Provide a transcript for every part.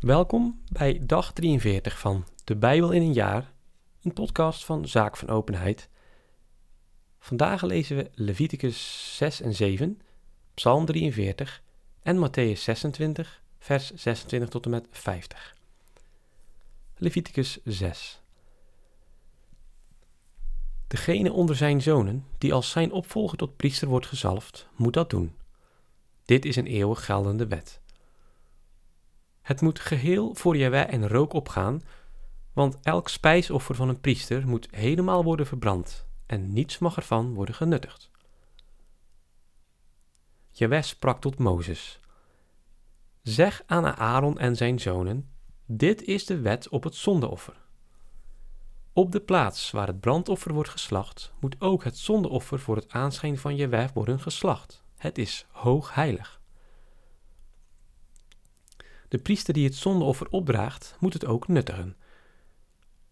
Welkom bij dag 43 van De Bijbel in een jaar, een podcast van Zaak van Openheid. Vandaag lezen we Leviticus 6 en 7, Psalm 43 en Matthäus 26, vers 26 tot en met 50. Leviticus 6. Degene onder zijn zonen, die als zijn opvolger tot priester wordt gezalfd, moet dat doen. Dit is een eeuwig geldende wet. Het moet geheel voor Jaweh en rook opgaan, want elk spijsoffer van een priester moet helemaal worden verbrand en niets mag ervan worden genuttigd. Jaweh sprak tot Mozes: Zeg aan Aaron en zijn zonen: Dit is de wet op het zondeoffer. Op de plaats waar het brandoffer wordt geslacht, moet ook het zondeoffer voor het aanschijn van Jaweh worden geslacht. Het is hoog heilig. De priester die het zondeoffer opdraagt, moet het ook nuttigen.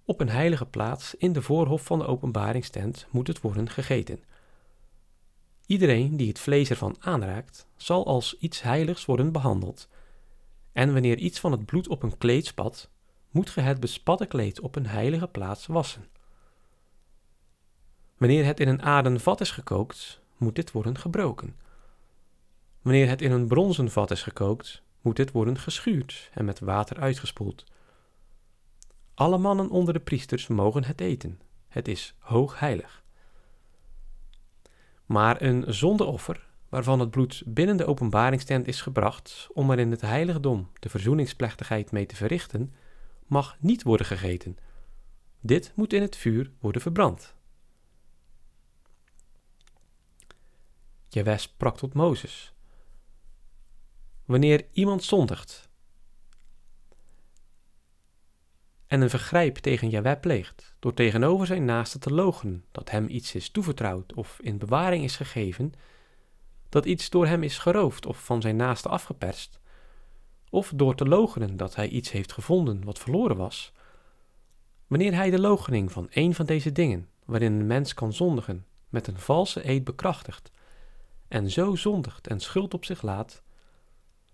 Op een heilige plaats in de voorhof van de openbaringstent moet het worden gegeten. Iedereen die het vlees ervan aanraakt, zal als iets heiligs worden behandeld. En wanneer iets van het bloed op een kleed spat, moet ge het bespatte kleed op een heilige plaats wassen. Wanneer het in een aarden vat is gekookt, moet dit worden gebroken. Wanneer het in een bronzen vat is gekookt, moet dit worden geschuurd en met water uitgespoeld. Alle mannen onder de priesters mogen het eten. Het is hoog heilig. Maar een zondeoffer, waarvan het bloed binnen de openbaringstent is gebracht om er in het heiligdom de verzoeningsplechtigheid mee te verrichten, mag niet worden gegeten. Dit moet in het vuur worden verbrand. Jawes sprak tot Mozes wanneer iemand zondigt en een vergrijp tegen Jaweh pleegt, door tegenover zijn naaste te logen dat hem iets is toevertrouwd of in bewaring is gegeven, dat iets door hem is geroofd of van zijn naaste afgeperst, of door te logenen dat hij iets heeft gevonden wat verloren was, wanneer hij de logening van een van deze dingen, waarin een mens kan zondigen, met een valse eed bekrachtigt, en zo zondigt en schuld op zich laat,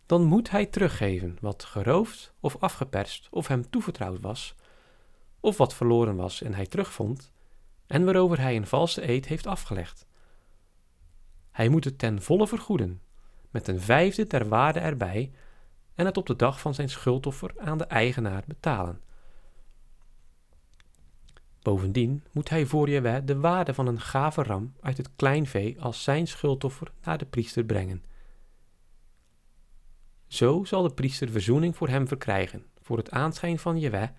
dan moet hij teruggeven wat geroofd of afgeperst of hem toevertrouwd was, of wat verloren was en hij terugvond, en waarover hij een valse eed heeft afgelegd. Hij moet het ten volle vergoeden, met een vijfde der waarde erbij, en het op de dag van zijn schuldoffer aan de eigenaar betalen. Bovendien moet hij voor Jewe de waarde van een gave ram uit het kleinvee als zijn schuldoffer naar de priester brengen zo zal de priester verzoening voor hem verkrijgen, voor het aanschijn van Jewe,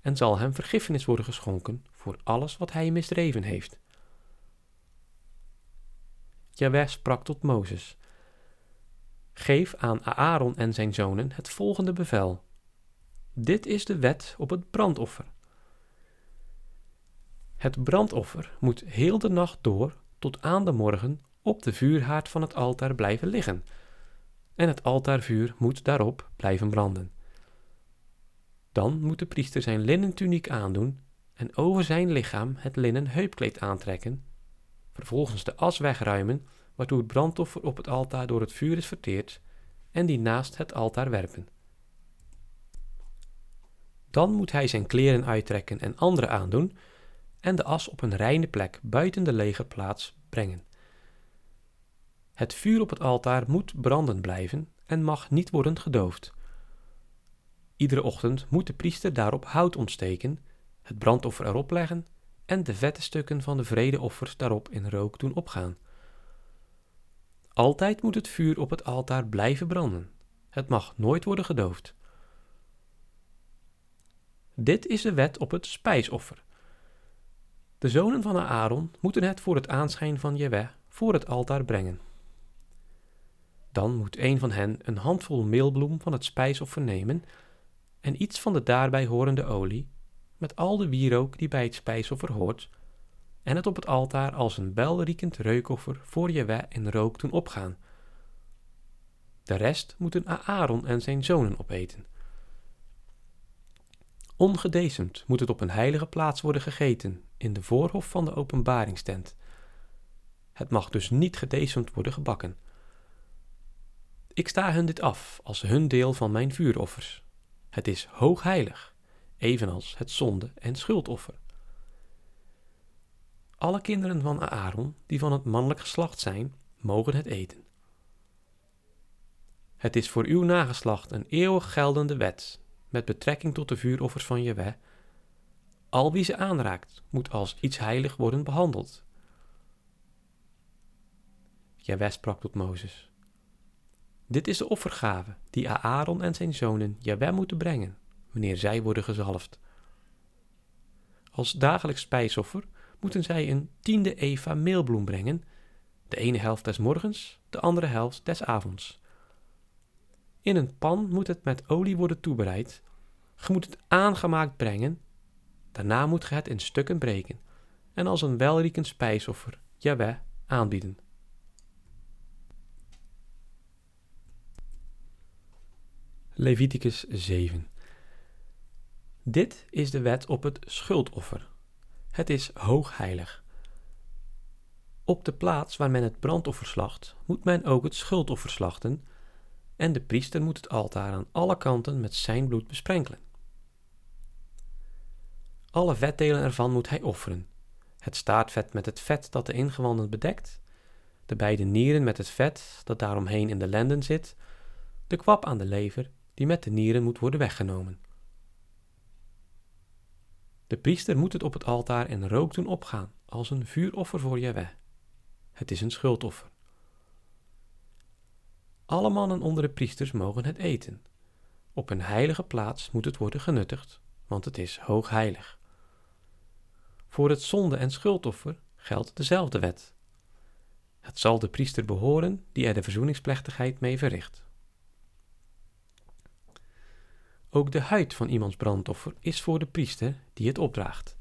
en zal hem vergiffenis worden geschonken voor alles wat hij misdreven heeft. Jewe sprak tot Mozes: Geef aan Aaron en zijn zonen het volgende bevel. Dit is de wet op het brandoffer. Het brandoffer moet heel de nacht door tot aan de morgen op de vuurhaard van het altaar blijven liggen en het altaarvuur moet daarop blijven branden. Dan moet de priester zijn linnen tuniek aandoen en over zijn lichaam het linnen heupkleed aantrekken, vervolgens de as wegruimen, waartoe het brandoffer op het altaar door het vuur is verteerd, en die naast het altaar werpen. Dan moet hij zijn kleren uittrekken en andere aandoen, en de as op een reine plek buiten de legerplaats brengen. Het vuur op het altaar moet branden blijven en mag niet worden gedoofd. Iedere ochtend moet de priester daarop hout ontsteken, het brandoffer erop leggen en de vette stukken van de vredeoffers daarop in rook doen opgaan. Altijd moet het vuur op het altaar blijven branden. Het mag nooit worden gedoofd. Dit is de wet op het spijsoffer. De zonen van Aaron moeten het voor het aanschijn van Jewe voor het altaar brengen. Dan moet een van hen een handvol meelbloem van het spijsoffer nemen en iets van de daarbij horende olie, met al de wierook die bij het spijsoffer hoort, en het op het altaar als een belriekend reukoffer voor Jewe in rook doen opgaan. De rest moeten Aaron en zijn zonen opeten. Ongedecemd moet het op een heilige plaats worden gegeten, in de voorhof van de openbaringstent. Het mag dus niet gedecemd worden gebakken. Ik sta hun dit af als hun deel van mijn vuuroffers. Het is hoogheilig, evenals het zonde- en schuldoffer. Alle kinderen van Aaron die van het mannelijk geslacht zijn, mogen het eten. Het is voor uw nageslacht een eeuwig geldende wet met betrekking tot de vuuroffers van Jewe. Al wie ze aanraakt, moet als iets heilig worden behandeld. Jewe sprak tot Mozes. Dit is de offergave die Aaron en zijn zonen Jewe moeten brengen, wanneer zij worden gezalfd. Als dagelijks spijsoffer moeten zij een tiende eva meelbloem brengen, de ene helft des morgens, de andere helft des avonds. In een pan moet het met olie worden toebereid. Je moet het aangemaakt brengen. Daarna moet je het in stukken breken en als een welriekend spijsoffer Jaweh aanbieden. Leviticus 7 Dit is de wet op het schuldoffer. Het is hoogheilig. Op de plaats waar men het brandoffer slacht, moet men ook het schuldoffer slachten, en de priester moet het altaar aan alle kanten met zijn bloed besprenkelen. Alle vetdelen ervan moet hij offeren: het staartvet met het vet dat de ingewanden bedekt, de beide nieren met het vet dat daaromheen in de lenden zit, de kwap aan de lever die met de nieren moet worden weggenomen. De priester moet het op het altaar in rook doen opgaan als een vuuroffer voor Jahweh. Het is een schuldoffer. Alle mannen onder de priesters mogen het eten. Op een heilige plaats moet het worden genuttigd, want het is hoogheilig. Voor het zonde- en schuldoffer geldt dezelfde wet. Het zal de priester behoren die er de verzoeningsplechtigheid mee verricht. Ook de huid van iemands brandoffer is voor de priester die het opdraagt.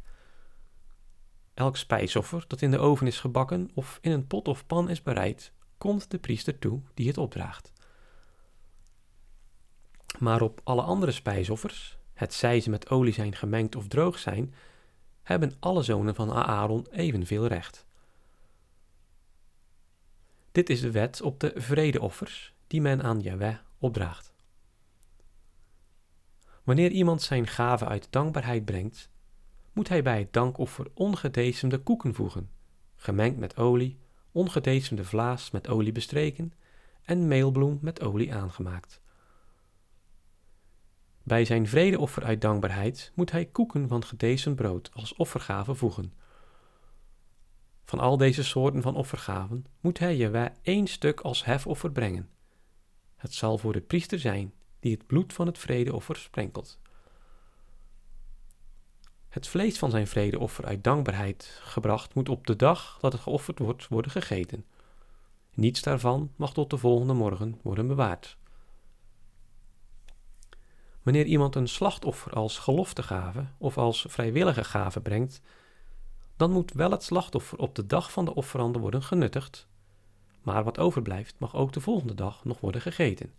Elk spijsoffer dat in de oven is gebakken of in een pot of pan is bereid, komt de priester toe die het opdraagt. Maar op alle andere spijsoffers, het zij ze met olie zijn gemengd of droog zijn, hebben alle zonen van Aaron evenveel recht. Dit is de wet op de vredeoffers die men aan Yahweh opdraagt. Wanneer iemand zijn gave uit dankbaarheid brengt, moet hij bij het dankoffer ongedecemde koeken voegen, gemengd met olie, ongedecemde vlaas met olie bestreken en meelbloem met olie aangemaakt. Bij zijn vredeoffer uit dankbaarheid moet hij koeken van gedecemd brood als offergave voegen. Van al deze soorten van offergaven moet hij je één stuk als hefoffer brengen. Het zal voor de priester zijn die het bloed van het vredeoffer sprenkelt. Het vlees van zijn vredeoffer uit dankbaarheid gebracht moet op de dag dat het geofferd wordt worden gegeten. Niets daarvan mag tot de volgende morgen worden bewaard. Wanneer iemand een slachtoffer als geloftegave of als vrijwillige gave brengt, dan moet wel het slachtoffer op de dag van de offerande worden genuttigd, maar wat overblijft mag ook de volgende dag nog worden gegeten.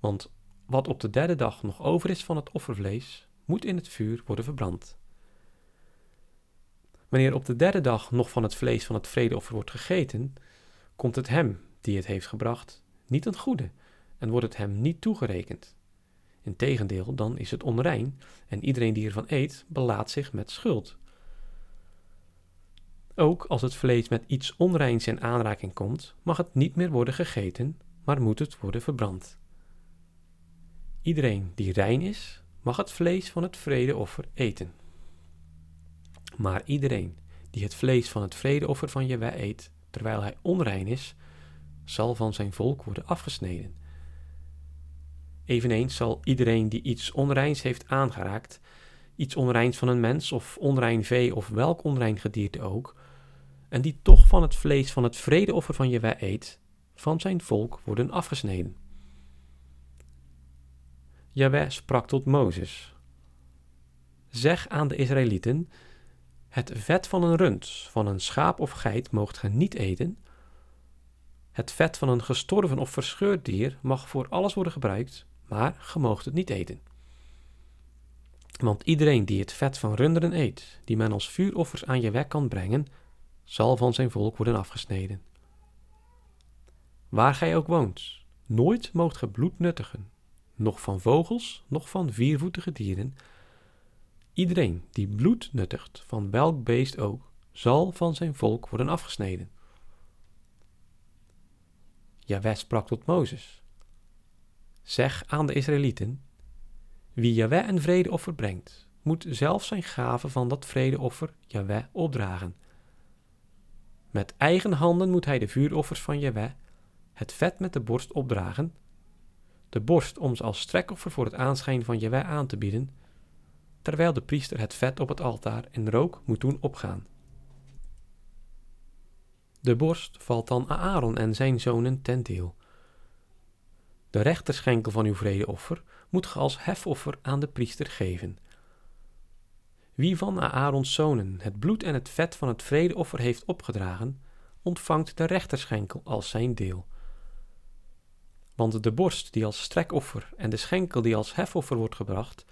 Want wat op de derde dag nog over is van het offervlees, moet in het vuur worden verbrand. Wanneer op de derde dag nog van het vlees van het vredeoffer wordt gegeten, komt het hem die het heeft gebracht niet ten goede en wordt het hem niet toegerekend. Integendeel, dan is het onrein en iedereen die ervan eet, belaadt zich met schuld. Ook als het vlees met iets onreins in aanraking komt, mag het niet meer worden gegeten, maar moet het worden verbrand. Iedereen die rein is, mag het vlees van het vredeoffer eten. Maar iedereen die het vlees van het vredeoffer van Jewe eet, terwijl hij onrein is, zal van zijn volk worden afgesneden. Eveneens zal iedereen die iets onreins heeft aangeraakt, iets onreins van een mens of onrein vee of welk onrein gedierte ook, en die toch van het vlees van het vredeoffer van Jewe eet, van zijn volk worden afgesneden. Jaweh sprak tot Mozes. Zeg aan de Israëlieten, het vet van een rund, van een schaap of geit moogt ge niet eten. Het vet van een gestorven of verscheurd dier mag voor alles worden gebruikt, maar ge moogt het niet eten. Want iedereen die het vet van runderen eet, die men als vuuroffers aan je weg kan brengen, zal van zijn volk worden afgesneden. Waar gij ook woont, nooit moogt ge bloed nuttigen, noch van vogels, noch van viervoetige dieren. Iedereen die bloed nuttigt, van welk beest ook, zal van zijn volk worden afgesneden. Jaweh sprak tot Mozes. Zeg aan de Israëlieten, wie Jaweh een vredeoffer brengt, moet zelf zijn gave van dat vredeoffer Jaweh opdragen. Met eigen handen moet hij de vuuroffers van Jaweh, het vet met de borst opdragen, de borst om ze als strekoffer voor het aanschijn van Jaweh aan te bieden, terwijl de priester het vet op het altaar in rook moet doen opgaan. De borst valt dan Aaron en zijn zonen ten deel. De rechterschenkel van uw vredeoffer moet ge als hefoffer aan de priester geven. Wie van Aarons zonen het bloed en het vet van het vredeoffer heeft opgedragen, ontvangt de rechterschenkel als zijn deel. Want de borst die als strekoffer en de schenkel die als hefoffer wordt gebracht,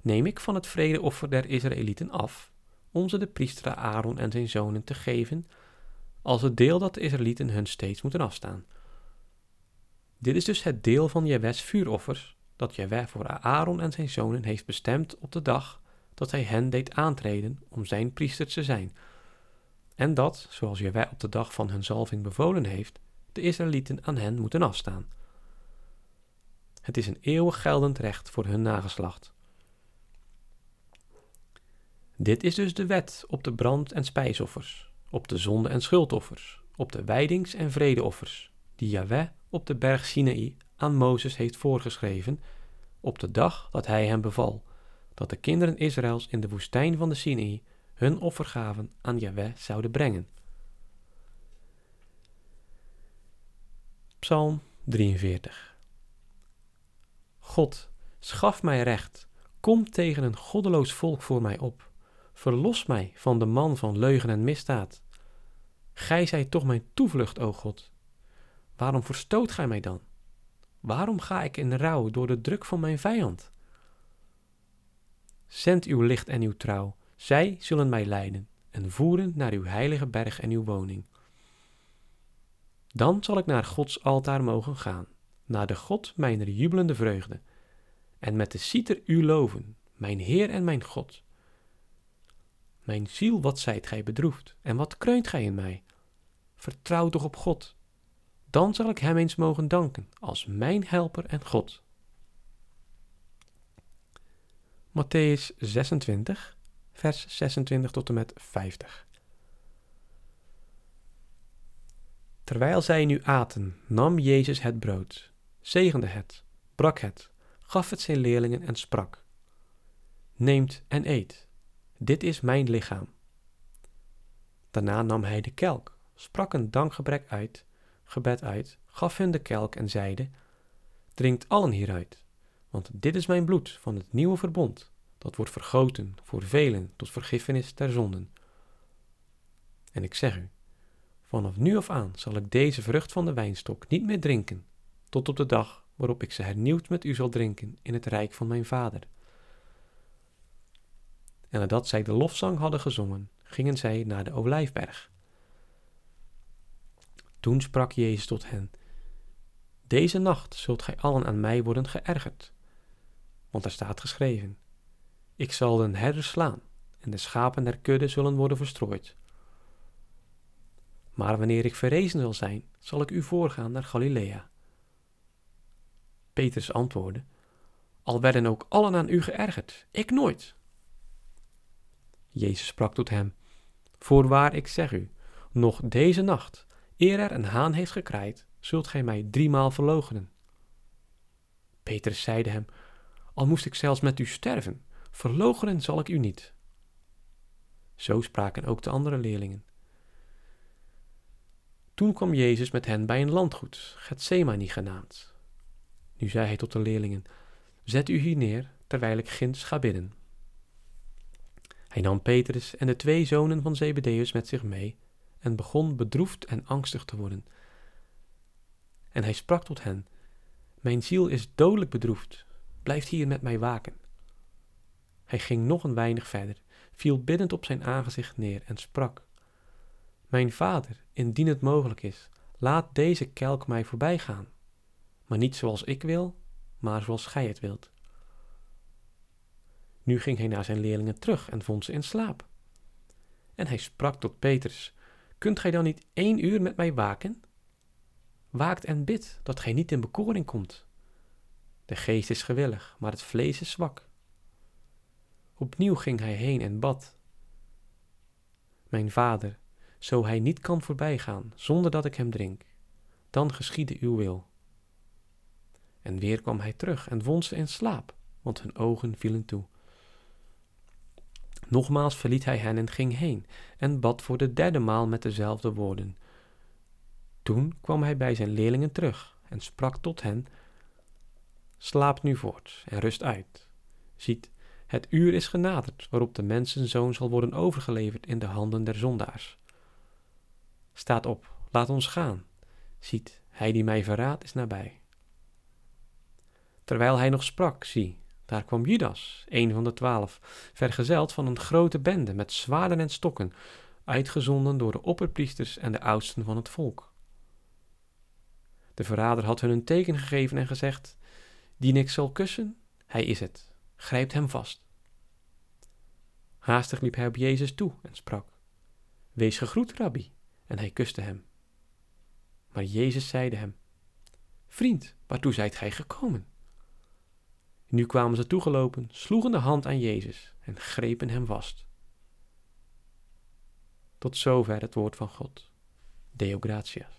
neem ik van het vredeoffer der Israëlieten af, om ze de priester Aaron en zijn zonen te geven, als het deel dat de Israëlieten hun steeds moeten afstaan. Dit is dus het deel van Jewes vuuroffers, dat Jeweh voor Aaron en zijn zonen heeft bestemd op de dag dat hij hen deed aantreden om zijn priesters te zijn. En dat, zoals Jeweh op de dag van hun zalving bevolen heeft, de Israëlieten aan hen moeten afstaan. Het is een eeuwig geldend recht voor hun nageslacht. Dit is dus de wet op de brand- en spijsoffers, op de zonde- en schuldoffers, op de wijdings- en vredeoffers, die Jahweh op de berg Sinaï aan Mozes heeft voorgeschreven op de dag dat hij hem beval dat de kinderen Israëls in de woestijn van de Sinaï hun offergaven aan Jahweh zouden brengen. Psalm 43 God, schaf mij recht, kom tegen een goddeloos volk voor mij op, verlos mij van de man van leugen en misdaad. Gij zijt toch mijn toevlucht, o God. Waarom verstoot gij mij dan? Waarom ga ik in rouw door de druk van mijn vijand? Zend uw licht en uw trouw, zij zullen mij leiden en voeren naar uw heilige berg en uw woning. Dan zal ik naar Gods altaar mogen gaan, naar de God mijner jubelende vreugde, en met de citer u loven, mijn Heer en mijn God. Mijn ziel, wat zijt gij bedroefd, en wat kreunt gij in mij? Vertrouw toch op God, dan zal ik hem eens mogen danken als mijn helper en God. Matthäus 26, vers 26 tot en met 50. Terwijl zij nu aten, nam Jezus het brood, zegende het, brak het, gaf het zijn leerlingen en sprak: Neemt en eet, dit is mijn lichaam. Daarna nam hij de kelk, sprak een dankgebrek uit gebed uit, gaf hun de kelk en zeide: Drinkt allen hieruit, want dit is mijn bloed van het nieuwe verbond, dat wordt vergoten voor velen tot vergiffenis der zonden. En ik zeg u: vanaf nu af aan zal ik deze vrucht van de wijnstok niet meer drinken, tot op de dag waarop ik ze hernieuwd met u zal drinken in het rijk van mijn Vader. En nadat zij de lofzang hadden gezongen, gingen zij naar de Olijfberg. Toen sprak Jezus tot hen: Deze nacht zult gij allen aan mij worden geërgerd. Want er staat geschreven: Ik zal den herder slaan, en de schapen der kudde zullen worden verstrooid. Maar wanneer ik verrezen zal zijn, zal ik u voorgaan naar Galilea. Petrus antwoordde: Al werden ook allen aan u geërgerd, ik nooit. Jezus sprak tot hem: Voorwaar, ik zeg u, nog deze nacht, Eer er een haan heeft gekraaid, zult gij mij driemaal verloochenen. Petrus zeide hem, al moest ik zelfs met u sterven, verloochenen zal ik u niet. Zo spraken ook de andere leerlingen. Toen kwam Jezus met hen bij een landgoed, Gethsemane genaamd. Nu zei hij tot de leerlingen, zet u hier neer, terwijl ik ginds ga bidden. Hij nam Petrus en de twee zonen van Zebedeus met zich mee en begon bedroefd en angstig te worden. En hij sprak tot hen: Mijn ziel is dodelijk bedroefd, blijft hier met mij waken. Hij ging nog een weinig verder, viel biddend op zijn aangezicht neer en sprak: Mijn vader, indien het mogelijk is, laat deze kelk mij voorbij gaan. Maar niet zoals ik wil, maar zoals gij het wilt. Nu ging hij naar zijn leerlingen terug en vond ze in slaap. En hij sprak tot Petrus: Kunt gij dan niet één uur met mij waken? Waakt en bid, dat gij niet in bekoring komt. De geest is gewillig, maar het vlees is zwak. Opnieuw ging hij heen en bad. Mijn vader, zo hij niet kan voorbijgaan zonder dat ik hem drink, dan geschiede uw wil. En weer kwam hij terug en wond ze in slaap, want hun ogen vielen toe. Nogmaals verliet hij hen en ging heen en bad voor de derde maal met dezelfde woorden. Toen kwam hij bij zijn leerlingen terug en sprak tot hen: Slaap nu voort en rust uit. Ziet, het uur is genaderd waarop de mensenzoon zal worden overgeleverd in de handen der zondaars. Staat op, laat ons gaan. Ziet, hij die mij verraadt is nabij. Terwijl hij nog sprak, zie, daar kwam Judas, een van de twaalf, vergezeld van een grote bende met zwaarden en stokken, uitgezonden door de opperpriesters en de oudsten van het volk. De verrader had hun een teken gegeven en gezegd: Die ik zal kussen, hij is het. Grijpt hem vast. Haastig liep hij op Jezus toe en sprak: Wees gegroet, rabbi. En hij kuste hem. Maar Jezus zeide hem: Vriend, waartoe zijt gij gekomen? Nu kwamen ze toegelopen, sloegen de hand aan Jezus en grepen hem vast. Tot zover het woord van God. Deo gratias.